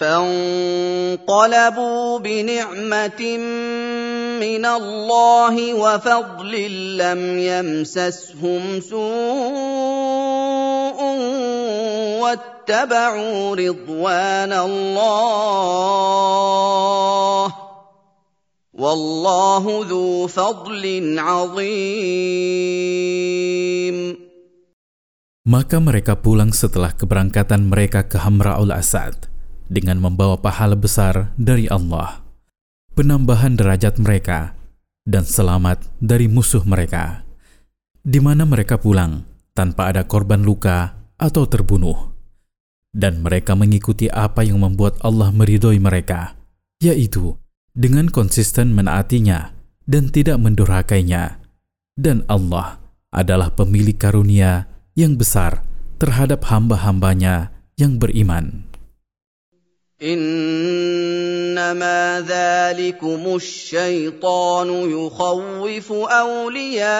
فانقلبوا بنعمه من الله وفضل لم يمسسهم سوء واتبعوا رضوان الله والله ذو فضل عظيم Maka mereka pulang setelah keberangkatan mereka ke Hamra'ul Asad dengan membawa pahala besar dari Allah, penambahan derajat mereka, dan selamat dari musuh mereka, di mana mereka pulang tanpa ada korban luka atau terbunuh. Dan mereka mengikuti apa yang membuat Allah meridhoi mereka, yaitu dengan konsisten menaatinya dan tidak mendurhakainya. Dan Allah adalah pemilik karunia yang besar terhadap hamba-hambanya yang beriman. إنما ذلكم الشيطان يخوف أولياءه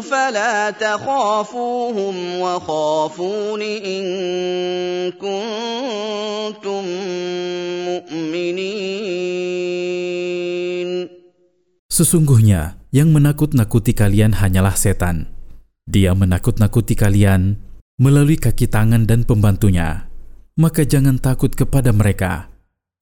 فلا تخافوهم وخافون إن كنتم مؤمنين Sesungguhnya yang menakut-nakuti kalian hanyalah setan. Dia menakut-nakuti kalian melalui kaki tangan dan pembantunya. Maka jangan takut kepada mereka,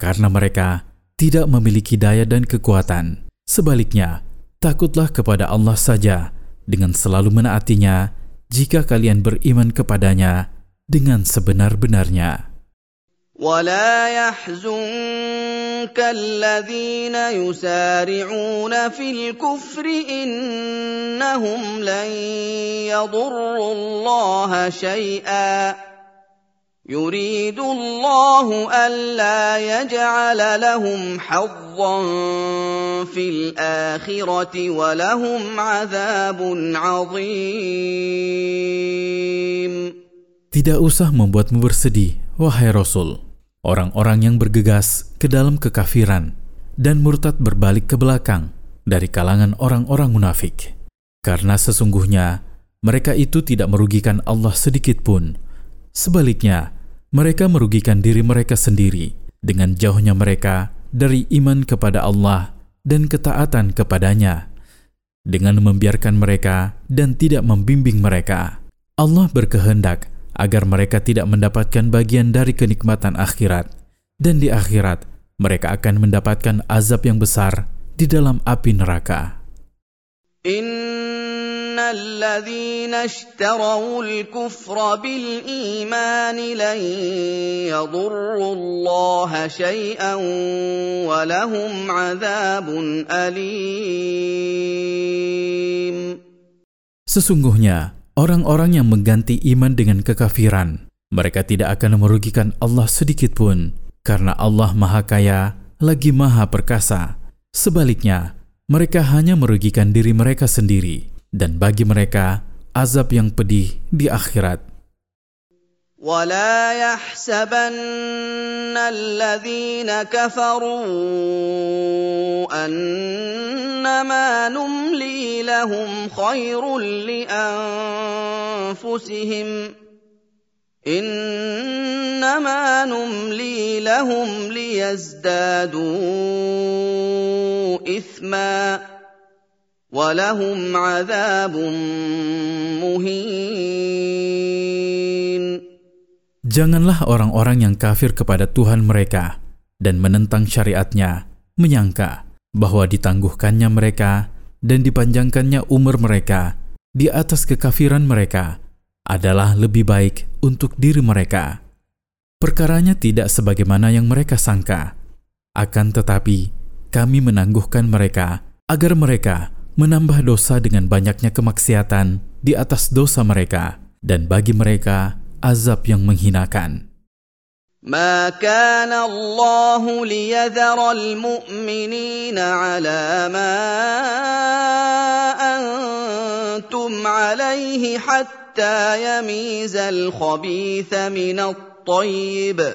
karena mereka tidak memiliki daya dan kekuatan. Sebaliknya, takutlah kepada Allah saja dengan selalu menaatinya jika kalian beriman kepadanya dengan sebenar-benarnya. ولا يحزنك الذين يسارعون في الكفر انهم لن يضروا الله شيئا يريد الله الا يجعل لهم حظا في الاخره ولهم عذاب عظيم Tidak usah membuatmu bersedih, wahai Rasul. Orang-orang yang bergegas ke dalam kekafiran dan murtad berbalik ke belakang dari kalangan orang-orang munafik. Karena sesungguhnya mereka itu tidak merugikan Allah sedikit pun. Sebaliknya, mereka merugikan diri mereka sendiri dengan jauhnya mereka dari iman kepada Allah dan ketaatan kepadanya. Dengan membiarkan mereka dan tidak membimbing mereka, Allah berkehendak agar mereka tidak mendapatkan bagian dari kenikmatan akhirat, dan di akhirat mereka akan mendapatkan azab yang besar di dalam api neraka. إن الذين اشتروا الكفر بالإيمان لن يضروا الله شيئا ولهم عذاب أليم Sesungguhnya, orang-orang yang mengganti iman dengan kekafiran, mereka tidak akan merugikan Allah sedikit pun, karena Allah Maha Kaya lagi Maha Perkasa. Sebaliknya, mereka hanya merugikan diri mereka sendiri, dan bagi mereka azab yang pedih di akhirat. ولا يحسبن الذين كفروا انما نملي لهم خير لانفسهم انما نملي لهم ليزدادوا اثما ولهم عذاب مهين Janganlah orang-orang yang kafir kepada Tuhan mereka dan menentang syariatnya menyangka bahwa ditangguhkannya mereka dan dipanjangkannya umur mereka di atas kekafiran mereka adalah lebih baik untuk diri mereka. Perkaranya tidak sebagaimana yang mereka sangka. Akan tetapi, kami menangguhkan mereka agar mereka menambah dosa dengan banyaknya kemaksiatan di atas dosa mereka, dan bagi mereka azab yang menghinakan. ما كان الله ليذر المؤمنين على ما انتم عليه حتى يميز الخبيث من الطيب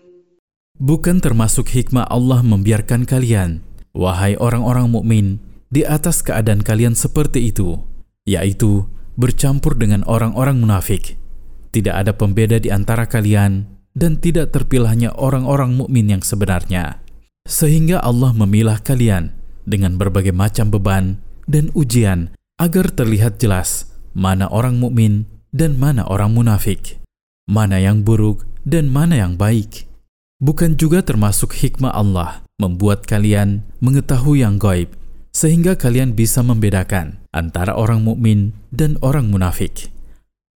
Bukan termasuk hikmah Allah membiarkan kalian, wahai orang-orang mukmin, di atas keadaan kalian seperti itu, yaitu bercampur dengan orang-orang munafik. Tidak ada pembeda di antara kalian dan tidak terpilahnya orang-orang mukmin yang sebenarnya. Sehingga Allah memilah kalian dengan berbagai macam beban dan ujian agar terlihat jelas mana orang mukmin dan mana orang munafik, mana yang buruk dan mana yang baik. Bukan juga termasuk hikmah Allah membuat kalian mengetahui yang gaib, sehingga kalian bisa membedakan antara orang mukmin dan orang munafik.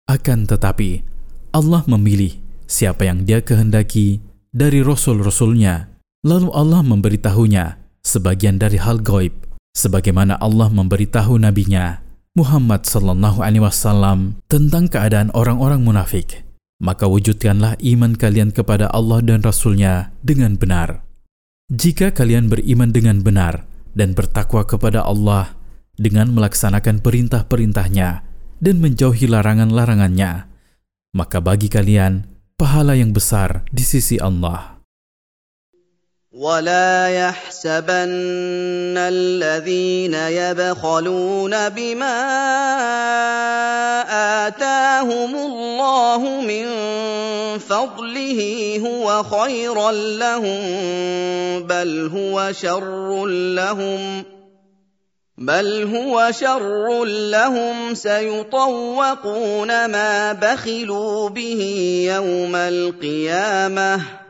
Akan tetapi, Allah memilih siapa yang dia kehendaki dari rasul-rasulnya, lalu Allah memberitahunya sebagian dari hal gaib, sebagaimana Allah memberitahu nabinya Muhammad sallallahu alaihi wasallam tentang keadaan orang-orang munafik maka wujudkanlah iman kalian kepada Allah dan Rasul-Nya dengan benar. Jika kalian beriman dengan benar dan bertakwa kepada Allah dengan melaksanakan perintah-perintahnya dan menjauhi larangan-larangannya, maka bagi kalian pahala yang besar di sisi Allah. ولا يحسبن الذين يبخلون بما اتاهم الله من فضله هو خيرا لهم بل هو شر لهم بل هو شر لهم سيطوقون ما بخلوا به يوم القيامه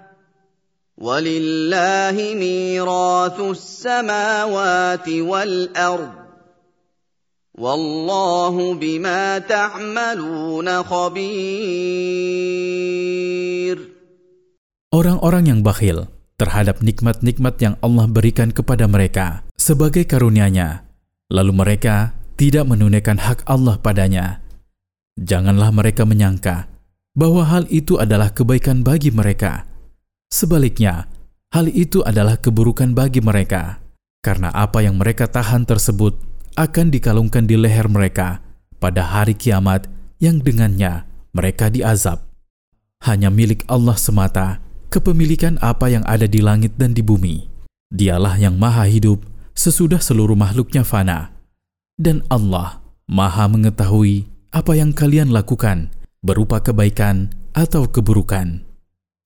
ولله ميراث السماوات والارض والله بما تعملون خبير Orang-orang yang bakhil terhadap nikmat-nikmat yang Allah berikan kepada mereka sebagai karunia-Nya, lalu mereka tidak menunaikan hak Allah padanya. Janganlah mereka menyangka bahwa hal itu adalah kebaikan bagi mereka Sebaliknya, hal itu adalah keburukan bagi mereka, karena apa yang mereka tahan tersebut akan dikalungkan di leher mereka pada hari kiamat yang dengannya mereka diazab. Hanya milik Allah semata kepemilikan apa yang ada di langit dan di bumi. Dialah yang maha hidup sesudah seluruh makhluknya fana. Dan Allah maha mengetahui apa yang kalian lakukan berupa kebaikan atau keburukan.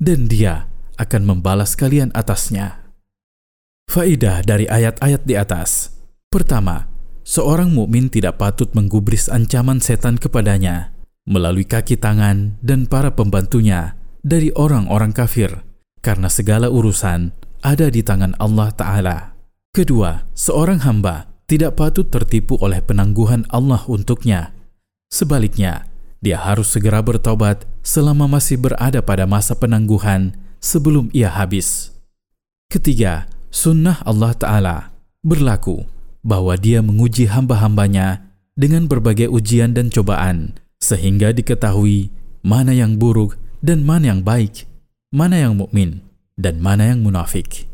Dan dia akan membalas kalian atasnya. Faidah dari ayat-ayat di atas. Pertama, seorang mukmin tidak patut menggubris ancaman setan kepadanya melalui kaki tangan dan para pembantunya dari orang-orang kafir karena segala urusan ada di tangan Allah Ta'ala. Kedua, seorang hamba tidak patut tertipu oleh penangguhan Allah untuknya. Sebaliknya, dia harus segera bertobat selama masih berada pada masa penangguhan sebelum ia habis. Ketiga, sunnah Allah Ta'ala berlaku bahwa dia menguji hamba-hambanya dengan berbagai ujian dan cobaan, sehingga diketahui mana yang buruk dan mana yang baik, mana yang mukmin dan mana yang munafik.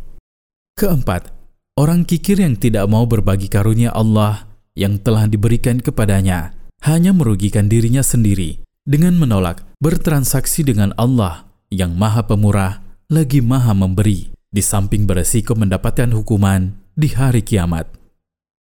Keempat, orang kikir yang tidak mau berbagi karunia Allah yang telah diberikan kepadanya hanya merugikan dirinya sendiri dengan menolak bertransaksi dengan Allah yang maha pemurah lagi maha memberi, di samping beresiko mendapatkan hukuman di hari kiamat.